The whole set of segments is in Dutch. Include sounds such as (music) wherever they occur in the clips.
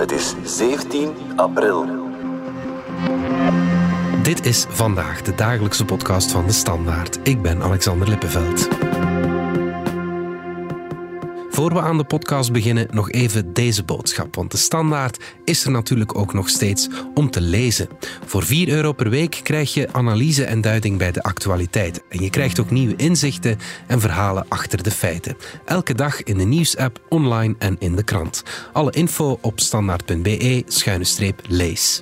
Het is 17 april. Dit is vandaag de dagelijkse podcast van de Standaard. Ik ben Alexander Lippenveld. Voor we aan de podcast beginnen, nog even deze boodschap. Want de standaard is er natuurlijk ook nog steeds om te lezen. Voor 4 euro per week krijg je analyse en duiding bij de actualiteit. En je krijgt ook nieuwe inzichten en verhalen achter de feiten. Elke dag in de nieuwsapp, online en in de krant. Alle info op standaard.be-lees.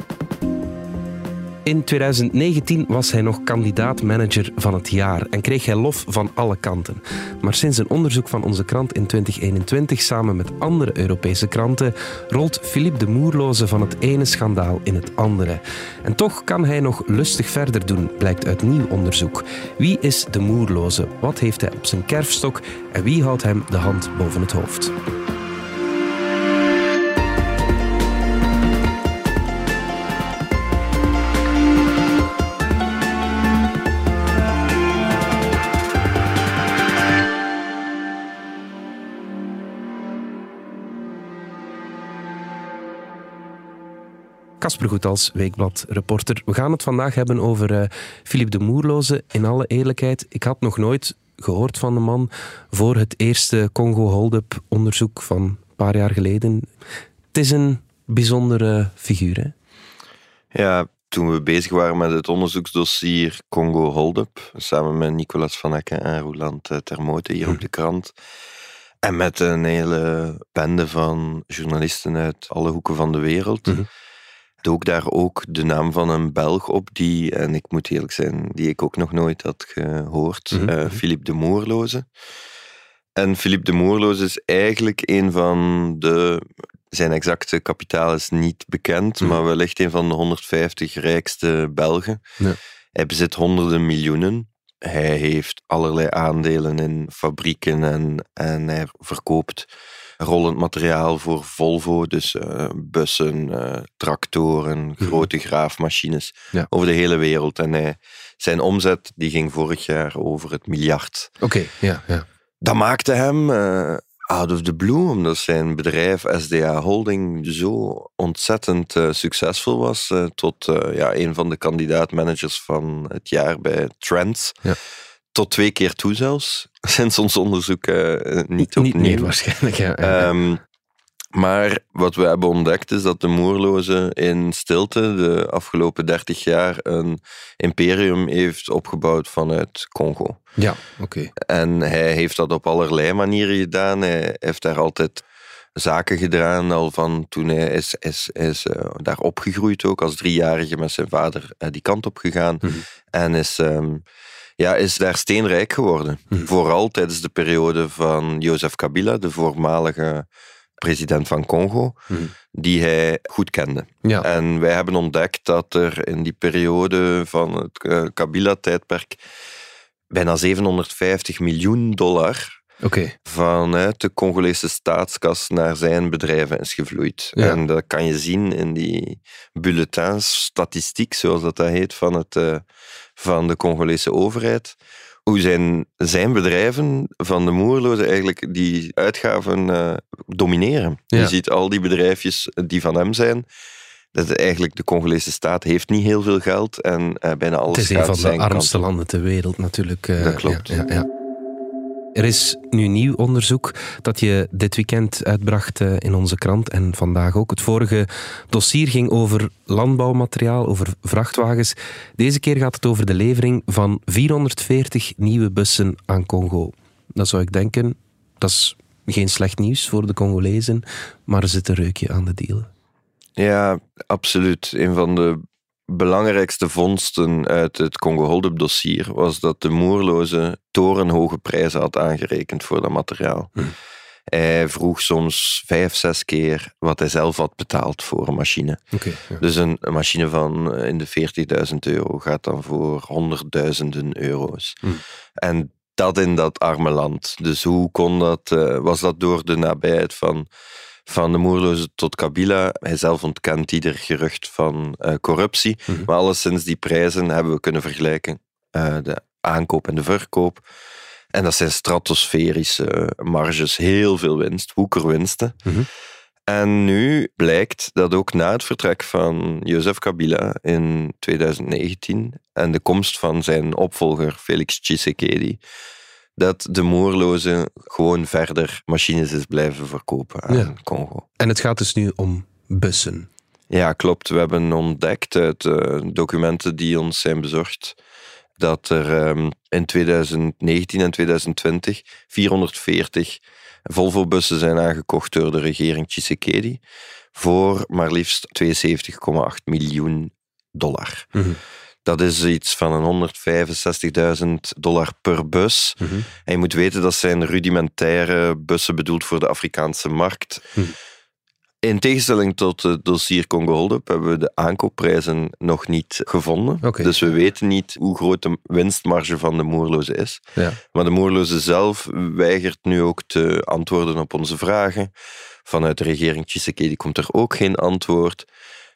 In 2019 was hij nog kandidaat-manager van het jaar en kreeg hij lof van alle kanten. Maar sinds een onderzoek van onze krant in 2021 samen met andere Europese kranten rolt Philippe de Moerloze van het ene schandaal in het andere. En toch kan hij nog lustig verder doen, blijkt uit nieuw onderzoek. Wie is de Moerloze? Wat heeft hij op zijn kerfstok? En wie houdt hem de hand boven het hoofd? Kasper Goed als Weekblad-reporter. We gaan het vandaag hebben over uh, Philippe de Moerloze. In alle eerlijkheid, ik had nog nooit gehoord van de man voor het eerste Congo Hold-up onderzoek van een paar jaar geleden. Het is een bijzondere figuur, hè? Ja, toen we bezig waren met het onderzoeksdossier Congo Hold-up, samen met Nicolas van Acken en Roland Termote hier op de krant, en met een hele bende van journalisten uit alle hoeken van de wereld, mm dook daar ook de naam van een Belg op, die, en ik moet eerlijk zijn, die ik ook nog nooit had gehoord, mm Philippe de Moerloze. En Philippe de Moerloze is eigenlijk een van de. Zijn exacte kapitaal is niet bekend, mm maar wellicht een van de 150 rijkste Belgen. Ja. Hij bezit honderden miljoenen. Hij heeft allerlei aandelen in fabrieken en, en hij verkoopt rollend materiaal voor Volvo. Dus uh, bussen, uh, tractoren, mhm. grote graafmachines over de hele wereld. En hij, zijn omzet die ging vorig jaar over het miljard. Oké, ja, ja. Dat maakte hem uh, out of the blue, omdat zijn bedrijf SDA Holding zo ontzettend succesvol was. tot ja, een van de kandidaat-managers van het jaar bij Trends. Ja tot twee keer toe zelfs, (laughs) sinds ons onderzoek uh, niet opnieuw. Niet meer waarschijnlijk, ja. Ehm, maar wat we hebben ontdekt is dat de Moerloze in stilte de afgelopen dertig jaar een imperium heeft opgebouwd vanuit Congo. Ja, oké. En hij heeft dat op allerlei manieren gedaan. Hij heeft daar altijd zaken gedaan, al van toen hij is, is, is uh, daar opgegroeid ook, als driejarige met zijn vader uh, die kant op gegaan. Mhm. En is... Um, ja, is daar steenrijk geworden. Mhm. Vooral tijdens de periode van Joseph Kabila, de voormalige president van Congo, mhm. die hij goed kende. Ja. En wij hebben ontdekt dat er in die periode van het eh, Kabila-tijdperk bijna 750 miljoen dollar Okay. Vanuit de Congolese staatskas naar zijn bedrijven is gevloeid. En dat kan je zien in die bulletins, statistiek, zoals dat, dat heet, van, het, uh, van de Congolese overheid. Hoe zijn, zijn bedrijven van de moerloze eigenlijk die uitgaven uh, domineren. Je ziet al die bedrijfjes die van hem zijn. Dat eigenlijk de Congolese staat heeft niet heel veel geld en uh, bijna alles Het is een van de armste landen ter wereld natuurlijk. dat klopt. Ja, ja, er is nu nieuw onderzoek dat je dit weekend uitbracht eh, in onze krant en vandaag ook. Het vorige dossier ging over landbouwmateriaal, over vrachtwagens. Deze keer gaat het over de levering van 440 nieuwe bussen aan Congo. Dat zou ik denken, dat is geen slecht nieuws voor de Congolezen, maar er zit een reukje aan de deal. Ja, absoluut. Een van de belangrijkste vondsten uit het Congo Hold-up dossier was dat de Moerloze torenhoge prijzen had aangerekend voor dat materiaal. Hm. Hij vroeg soms vijf, zes keer wat hij zelf had betaald voor een machine. Dus een, een, machine van eh, in de 40.000 euro gaat dan voor honderdduizenden euro's. Hm. En dat in dat arme land. Dus hoe kon dat? Uh, was dat door de nabijheid van van de moerloze tot Kabila. Hij zelf ontkent ieder gerucht van uh, corruptie. Mm -hmm. Maar alleszins die prijzen hebben we kunnen vergelijken. Uh, de aankoop en de verkoop. En dat zijn stratosferische marges, heel veel winst, woekerwinsten. Mm -hmm. En nu blijkt dat ook na het vertrek van Joseph Kabila in 2019 en de komst van zijn opvolger Felix Tshisekedi, dat de moerloze gewoon verder machines is blijven verkopen aan Ja. Congo. En het gaat dus nu om bussen. Ja, klopt. We hebben ontdekt uit eh, documenten die ons zijn bezorgd dat er ehm, in 2019 en 2020 440 Volvo-bussen zijn aangekocht door de regering Tshisekedi voor maar liefst 72,8 miljoen dollar. Mhm. Dat is iets van een 165.000 dollar per bus. Mhm. En je moet weten, dat zijn rudimentaire bussen bedoeld voor de Afrikaanse markt. Mhm. In tegenstelling tot het dossier Congo Hold-up hebben we de aankoopprijzen nog niet gevonden. Dus we weten niet hoe groot de winstmarge van de moerloze is. Ja. Maar de moerloze zelf weigert nu ook te antwoorden op onze vragen. Vanuit de regering Tshisekedi komt er ook geen antwoord.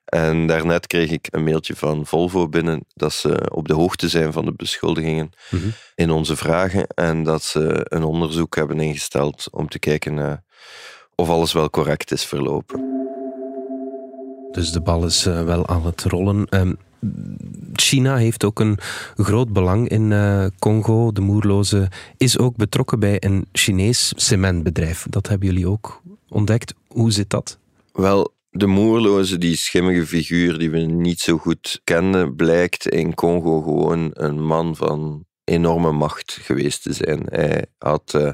En daarnet kreeg ik een mailtje van Volvo binnen dat ze op de hoogte zijn van de beschuldigingen Mhm. in onze vragen en dat ze een onderzoek hebben ingesteld om te kijken eh, of alles wel correct is verlopen. Dus de bal is eh, wel aan het rollen. Ehm, China heeft ook een groot belang in eh, Congo. De Moerloze is ook betrokken bij een Chinees cementbedrijf. Dat hebben jullie ook ontdekt. Hoe zit dat? Wel, de moerloze, die schimmige figuur die we niet zo goed kenden, blijkt in Congo gewoon een man van enorme macht geweest te zijn. Hij had eh,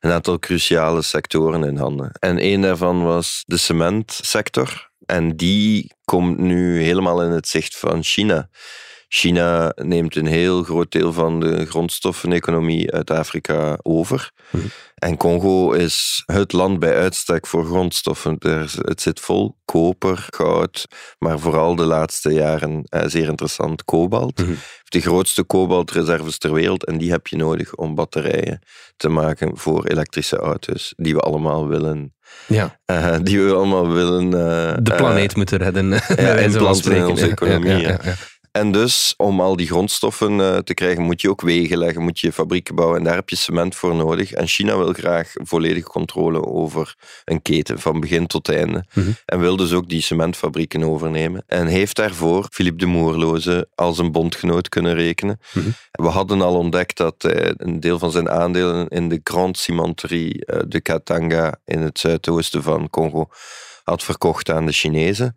een aantal cruciale sectoren in handen. En een daarvan was de cementsector. En die komt nu helemaal in het zicht van China. China neemt een heel groot deel van de grondstoffeneconomie uit Afrika over. Mhm. En Congo is het land bij uitstek voor grondstoffen. Er, het zit vol koper, goud, maar vooral de laatste jaren eh, zeer interessant kobalt. Mhm. De grootste kobaltreserves ter wereld en die heb je nodig om batterijen te maken voor elektrische auto's die we allemaal willen. Ja, eh, die we allemaal willen. eh, de planeet moeten redden. (laughs) implanten in spreken. onze Ja, economie, ja, ja. En dus, om al die grondstoffen eh, te krijgen, moet je ook wegen leggen, moet je fabrieken bouwen. En daar heb je cement voor nodig. En China wil graag volledige controle over een keten, van begin tot einde. Mhm. En wil dus ook die cementfabrieken overnemen. En heeft daarvoor Philippe de Moerloze als een bondgenoot kunnen rekenen. Mhm. We hadden al ontdekt dat hij een deel van zijn aandelen in de Grande Cimenterie eh, de Katanga in het zuidoosten van Congo had verkocht aan de Chinezen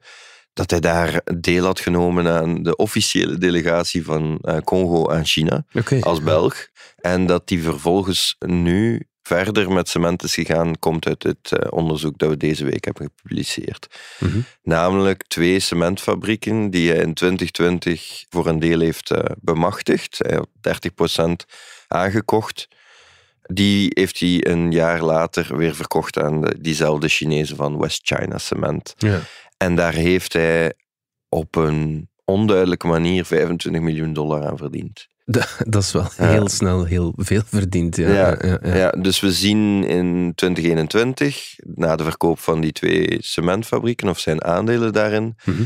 dat hij daar deel had genomen aan de officiële delegatie van eh, Congo aan China als Belg. En dat die vervolgens nu verder met cement is gegaan, komt uit het eh, onderzoek dat we deze week hebben gepubliceerd. Mhm. Namelijk twee cementfabrieken die hij in 2020 voor een deel heeft eh, bemachtigd. Hij had 30% aangekocht. Die heeft hij een jaar later weer verkocht aan de, diezelfde Chinezen van West China Cement. Ja. En daar heeft hij op een onduidelijke manier 25 miljoen dollar aan verdiend. (laughs) Da- Dat is wel Ja. heel snel heel veel verdiend. Ja, Ja, ja, ja. Ja, dus we zien in 2021, na de verkoop van die twee cementfabrieken of zijn aandelen daarin, Mhm.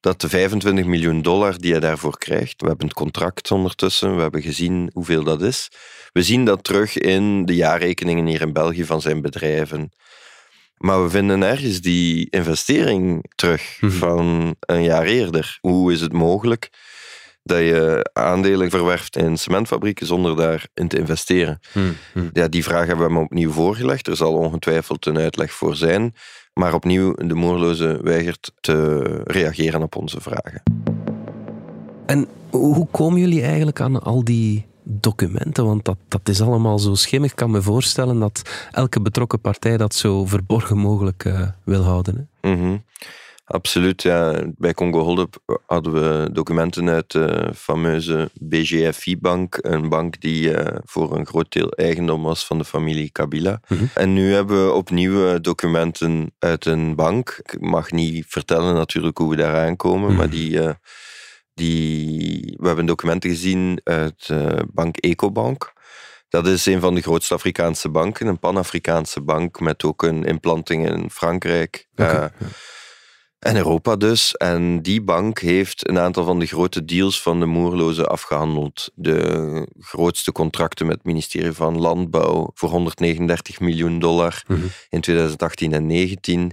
dat de 25 miljoen dollar die hij daarvoor krijgt, we hebben het contract ondertussen, we hebben gezien hoeveel dat is, we zien dat terug in de jaarrekeningen hier in België van zijn bedrijven. Maar we vinden ergens die investering terug Mhm. van een jaar eerder. Hoe is het mogelijk dat je aandelen verwerft in cementfabrieken zonder daarin te investeren? Hm, hm. Ja, die vraag hebben we hem opnieuw voorgelegd. Er zal ongetwijfeld een uitleg voor zijn. Maar opnieuw, de moerloze weigert te reageren op onze vragen. En hoe komen jullie eigenlijk aan al die documenten? Want dat, dat is allemaal zo schimmig. Ik kan me voorstellen dat elke betrokken partij dat zo verborgen mogelijk eh, wil houden. Hè? Mhm. Absoluut, ja. Bij Congo Hold-up hadden we documenten uit de fameuze BGFI-bank. Een bank die eh, voor een groot deel eigendom was van de familie Kabila. Mhm. En nu hebben we opnieuw eh, documenten uit een bank. Ik mag niet vertellen natuurlijk hoe we daar aankomen, Mhm. maar die... die, we hebben documenten gezien uit de bank Ecobank. Dat is een van de grootste Afrikaanse banken, een Pan-Afrikaanse bank met ook een implanting in Frankrijk. Eh, en Europa dus. En die bank heeft een aantal van de grote deals van de Moerloze afgehandeld. De grootste contracten met het ministerie van Landbouw voor 139 miljoen dollar Mhm. in 2018 en 2019.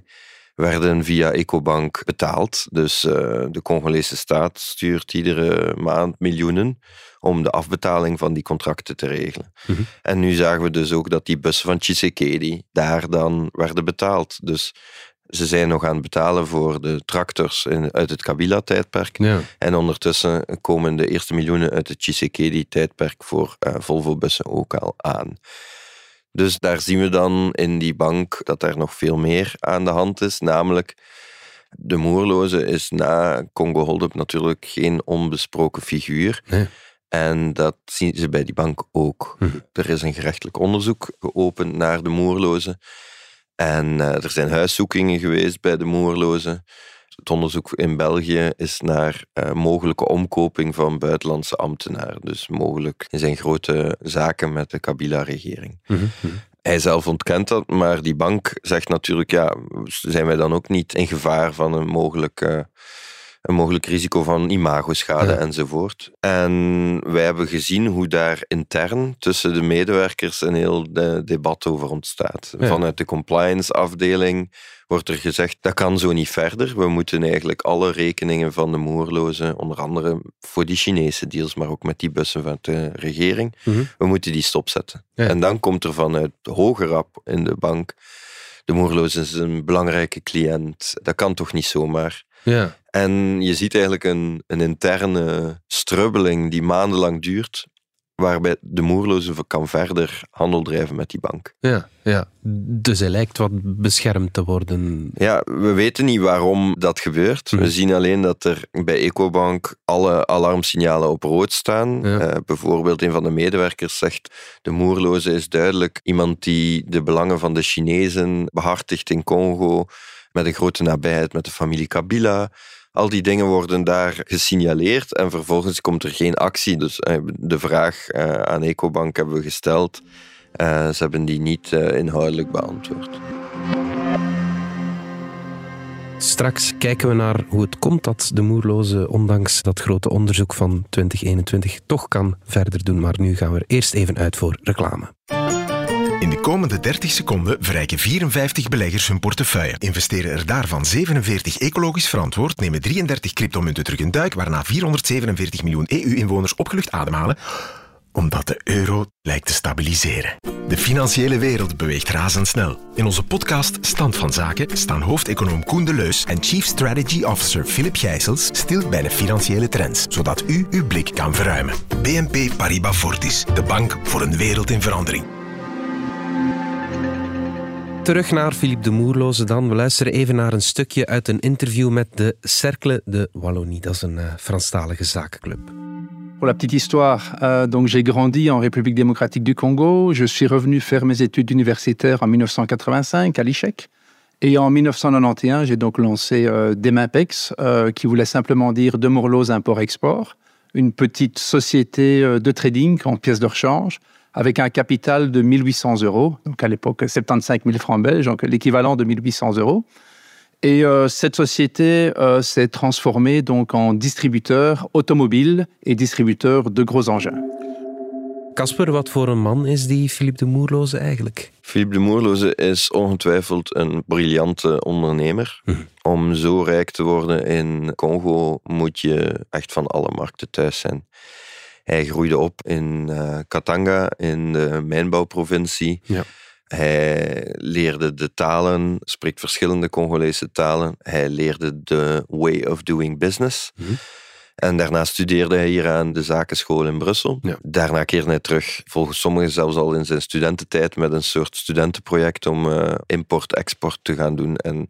Werden via Ecobank betaald. Dus uh, de Congolese staat stuurt iedere maand miljoenen om de afbetaling van die contracten te regelen. Mhm. En nu zagen we dus ook dat die bussen van Chisekedi daar dan werden betaald. Dus ze zijn nog aan het betalen voor de tractors in, uit het Kabila-tijdperk. Ja. En ondertussen komen de eerste miljoenen uit het Chisekedi-tijdperk voor uh, Volvo-bussen ook al aan. Dus daar zien we dan in die bank dat er nog veel meer aan de hand is. Namelijk, de Moerloze is na Congo Holdup natuurlijk geen onbesproken figuur. Nee. En dat zien ze bij die bank ook. Hm. Er is een gerechtelijk onderzoek geopend naar de Moerloze. En uh, er zijn huiszoekingen geweest bij de Moerloze. Het onderzoek in België is naar uh, mogelijke omkoping van buitenlandse ambtenaren. Dus mogelijk in zijn grote zaken met de Kabila-regering. Mhm, mhm. Hij zelf ontkent dat, maar die bank zegt natuurlijk, ja, zijn wij dan ook niet in gevaar van een mogelijk een mogelijk risico van imagoschade ja. enzovoort. En wij hebben gezien hoe daar intern tussen de medewerkers een heel debat over ontstaat. Vanuit de compliance afdeling wordt er gezegd, dat kan zo niet verder. We moeten eigenlijk alle rekeningen van de moerlozen, onder andere voor die Chinese deals, maar ook met die bussen van de regering, mhm. we moeten die stopzetten. En dan komt er vanuit hogerap in de bank, de moerloze is een belangrijke cliënt, dat kan toch niet zomaar. Ja. En je ziet eigenlijk een, een interne strubbeling die maandenlang duurt, waarbij de moerloze kan verder handel drijven met die bank. Ja, ja. Dus hij lijkt wat beschermd te worden. Ja, we weten niet waarom dat gebeurt. We hm. zien alleen dat er bij Ecobank alle alarmsignalen op rood staan. Eh, bijvoorbeeld een van de medewerkers zegt de moerloze is duidelijk iemand die de belangen van de Chinezen behartigt in Congo met een grote nabijheid met de familie Kabila. Al die dingen worden daar gesignaleerd en vervolgens komt er geen actie. Dus eh, de vraag eh, aan Ecobank hebben we gesteld. Uh, ze hebben die niet inhoudelijk beantwoord. Straks kijken we naar hoe het komt dat de moerloze, ondanks dat grote onderzoek van 2021, toch kan verder doen. Maar nu gaan we er eerst even uit voor reclame. In de komende 30 seconden verrijken 54 beleggers hun portefeuille. Investeren er daarvan 47 ecologisch verantwoord, nemen 33 cryptomunten terug een duik, waarna 447 miljoen EU-inwoners opgelucht ademhalen, omdat de euro lijkt te stabiliseren. De financiële wereld beweegt razendsnel. In onze podcast Stand van Zaken staan hoofdeconoom Koen de Leus en Chief Strategy Officer Philip Gijsels stil bij de financiële trends, zodat u uw blik kan verruimen. BNP Paribas Fortis, de bank voor een wereld in verandering. Terug naar Philippe de Moerloze dan. We luisteren even naar stukje uit een interview met Cercle de Wallonie. Dat is uh, Franstalige zakenclub. Pour la petite histoire, euh, donc j'ai grandi en République démocratique du Congo. Je suis revenu faire mes études universitaires en 1985 à l'ICHEC. Et en 1991, j'ai donc lancé euh, Demimpex, euh, qui voulait simplement dire de Import-Export, une petite société euh, de trading en pièces de rechange avec un capital de 1800 euros, donc à l'époque 75 000 francs belges, donc l'équivalent de 1800 euros. Et euh, cette société euh, s'est transformée donc en distributeur automobile et distributeur de gros engins. Kasper, wat voor een man is die Philippe de Moerloze eigenlijk? Philippe de Moerloze is ongetwijfeld een briljante ondernemer. Hm. Om zo rijk te worden in Congo moet je echt van alle markten thuis zijn. Hij groeide op in uh, Katanga, in de mijnbouwprovincie. Ja. Hij leerde de talen, spreekt verschillende Congolese talen. Hij leerde de way of doing business. Mhm. En daarna studeerde hij hier aan de zakenschool in Brussel. Daarna keerde hij terug, volgens sommigen zelfs al in zijn studententijd, met een soort studentenproject om uh, import-export te gaan doen. En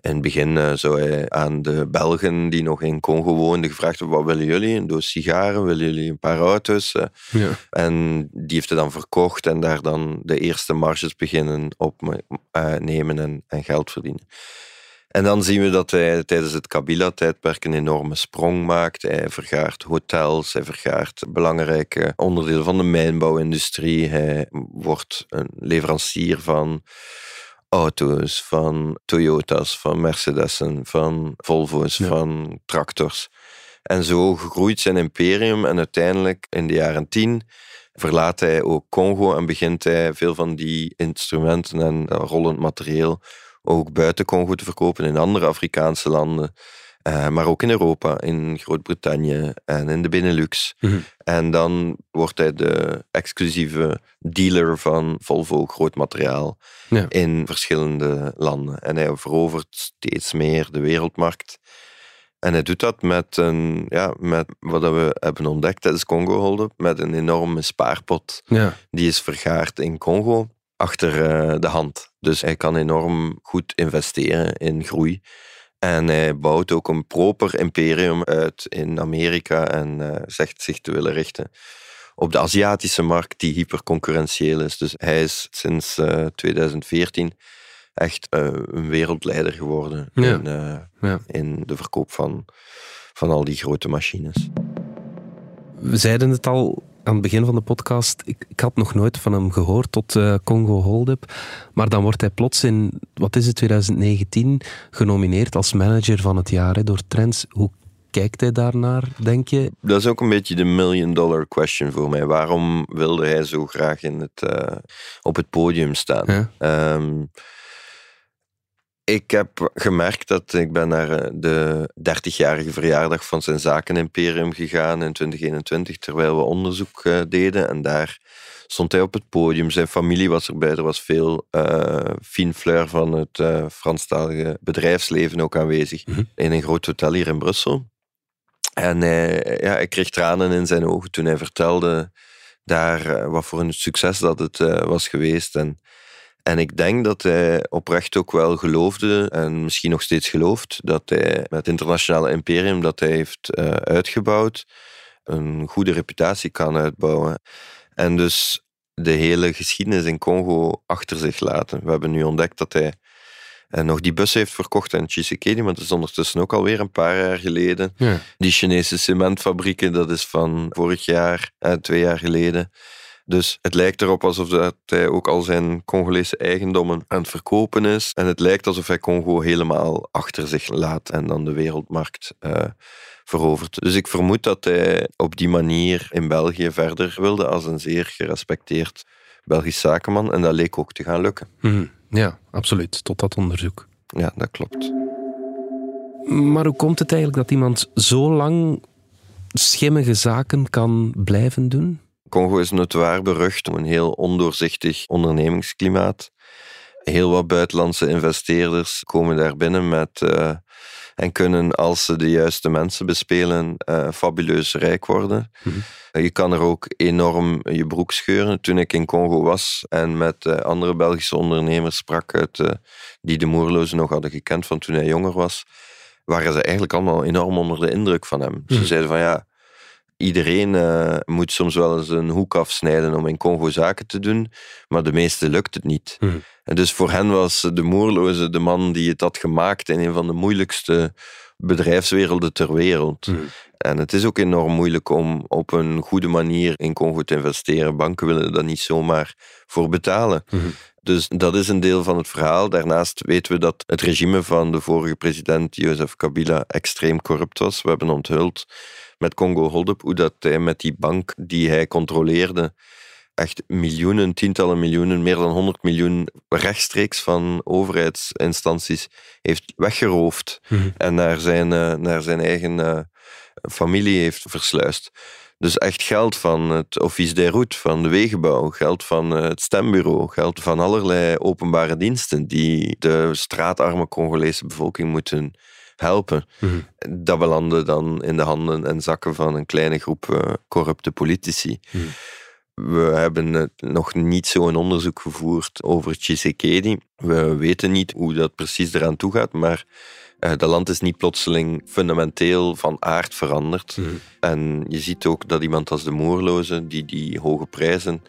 in het begin zou hij aan de Belgen die nog in Congo woonden gevraagd wat willen jullie? Een doos sigaren, willen jullie een paar auto's? Uh, ja. En die heeft hij dan verkocht en daar dan de eerste marges beginnen op uh, nemen en, en, geld verdienen. En dan zien we dat hij tijdens het Kabila-tijdperk een enorme sprong maakt. Hij vergaart hotels, hij vergaart belangrijke onderdelen van de mijnbouwindustrie. Hij wordt een leverancier van auto's, van Toyota's, van Mercedes'en, van Volvo's, van tractors. En zo groeit zijn imperium en uiteindelijk in de jaren tien verlaat hij ook Congo en begint hij veel van die instrumenten en rollend materieel ook buiten Congo te verkopen in andere Afrikaanse landen. Uh, maar ook in Europa, in Groot-Brittannië en in de Benelux. Mhm. En dan wordt hij de exclusieve dealer van Volvo groot materiaal Ja. in verschillende landen. En hij verovert steeds meer de wereldmarkt. En hij doet dat met, een, ja, met wat we hebben ontdekt tijdens Congo Hold-up, met een enorme spaarpot Ja. die is vergaard in Congo achter eh, de hand. Dus hij kan enorm goed investeren in groei. En hij bouwt ook een proper imperium uit in Amerika en eh, zegt zich te willen richten op de Aziatische markt die hyperconcurrentieel is. Dus hij is sinds eh, 2014 echt eh, een wereldleider geworden Ja. in, eh, Ja. in de verkoop van, van al die grote machines. We zeiden het al aan het begin van de podcast. Ik, ik had nog nooit van hem gehoord tot eh, Congo Hold-up. Maar dan wordt hij plots in, wat is het, 2019, genomineerd als manager van het jaar hè, door Trends. Hoe kijkt hij daarnaar, denk je? Dat is ook een beetje de million dollar question voor mij. Waarom wilde hij zo graag in het, eh, op het podium staan? Ja. Ehm, ik heb gemerkt dat ik ben naar eh, de 30-jarige verjaardag van zijn zakenimperium gegaan in 2021, terwijl we onderzoek eh, deden. En daar stond hij op het podium. Zijn familie was erbij. Er was veel eh fine fleur van het eh, Franstalige bedrijfsleven ook aanwezig. Mhm. In een groot hotel hier in Brussel. En hij, ja, ik kreeg tranen in zijn ogen toen hij vertelde daar wat voor een succes dat het was geweest. En, en ik denk dat hij oprecht ook wel geloofde, en misschien nog steeds gelooft, dat hij met het internationale imperium dat hij heeft eh, uitgebouwd, een goede reputatie kan uitbouwen. En dus de hele geschiedenis in Congo achter zich laten. We hebben nu ontdekt dat hij eh, nog die bus heeft verkocht aan Tshisekedi, maar dat is ondertussen ook alweer een paar jaar geleden. Ja. Die Chinese cementfabrieken, dat is van vorig jaar, eh, twee jaar geleden. Dus het lijkt erop alsof dat hij ook al zijn Congolese eigendommen aan het verkopen is. En het lijkt alsof hij Congo helemaal achter zich laat en dan de wereldmarkt eh, verovert. Dus ik vermoed dat hij op die manier in België verder wilde als een zeer gerespecteerd Belgisch zakenman. En dat leek ook te gaan lukken. Mhm. Ja, absoluut. Tot dat onderzoek. Ja, dat klopt. Maar hoe komt het eigenlijk dat iemand zo lang schimmige zaken kan blijven doen? Congo is notoir berucht om een heel ondoorzichtig ondernemingsklimaat. Heel wat buitenlandse investeerders komen daar binnen met, eh, en kunnen, als ze de juiste mensen bespelen, eh, fabuleus rijk worden. Mhm. Je kan er ook enorm je broek scheuren. Toen ik in Congo was en met eh, andere Belgische ondernemers sprak, uit, die de Moerlozen nog hadden gekend van toen hij jonger was, waren ze eigenlijk allemaal enorm onder de indruk van hem. Ze Mhm. zeiden van ja, Iedereen eh, moet soms wel eens een hoek afsnijden om in Congo zaken te doen, maar de meeste lukt het niet. Mhm. En dus voor hen was de Moerloze de man die het had gemaakt in een van de moeilijkste bedrijfswerelden ter wereld. Mhm. En het is ook enorm moeilijk om op een goede manier in Congo te investeren. Banken willen daar niet zomaar voor betalen. Mhm. Dus dat is een deel van het verhaal. Daarnaast weten we dat het regime van de vorige president Joseph Kabila extreem corrupt was. We hebben onthuld met Congo Hold-up hoe dat hij met die bank die hij controleerde echt miljoenen, tientallen miljoenen, meer dan 100 miljoen rechtstreeks van overheidsinstanties heeft weggeroofd Mhm. en naar zijn, eh, naar zijn eigen eh, familie heeft versluist. Dus echt geld van het Office des Routes, van de wegenbouw, geld van het stembureau, geld van allerlei openbare diensten die de straatarme Congolese bevolking moeten helpen. Mhm. Dat belandde dan in de handen en zakken van een kleine groep eh, corrupte politici. Mhm. We hebben nog niet zo'n onderzoek gevoerd over Tshisekedi. We weten niet hoe dat precies eraan toe gaat, maar eh, dat land is niet plotseling fundamenteel van aard veranderd. Mhm. En je ziet ook dat iemand als de Moerloze, die die hoge prijzen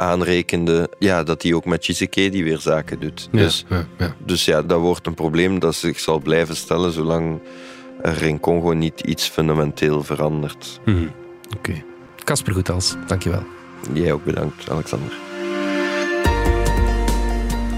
aanrekende, ja, dat hij ook met Tshisekedi weer zaken doet. Ja, Dus, ja, ja. dus ja, dat wordt een probleem dat zich zal blijven stellen zolang er in Congo niet iets fundamenteel verandert. Mhm. Oké. Casper Goethals, dankjewel. Jij ook bedankt, Alexander.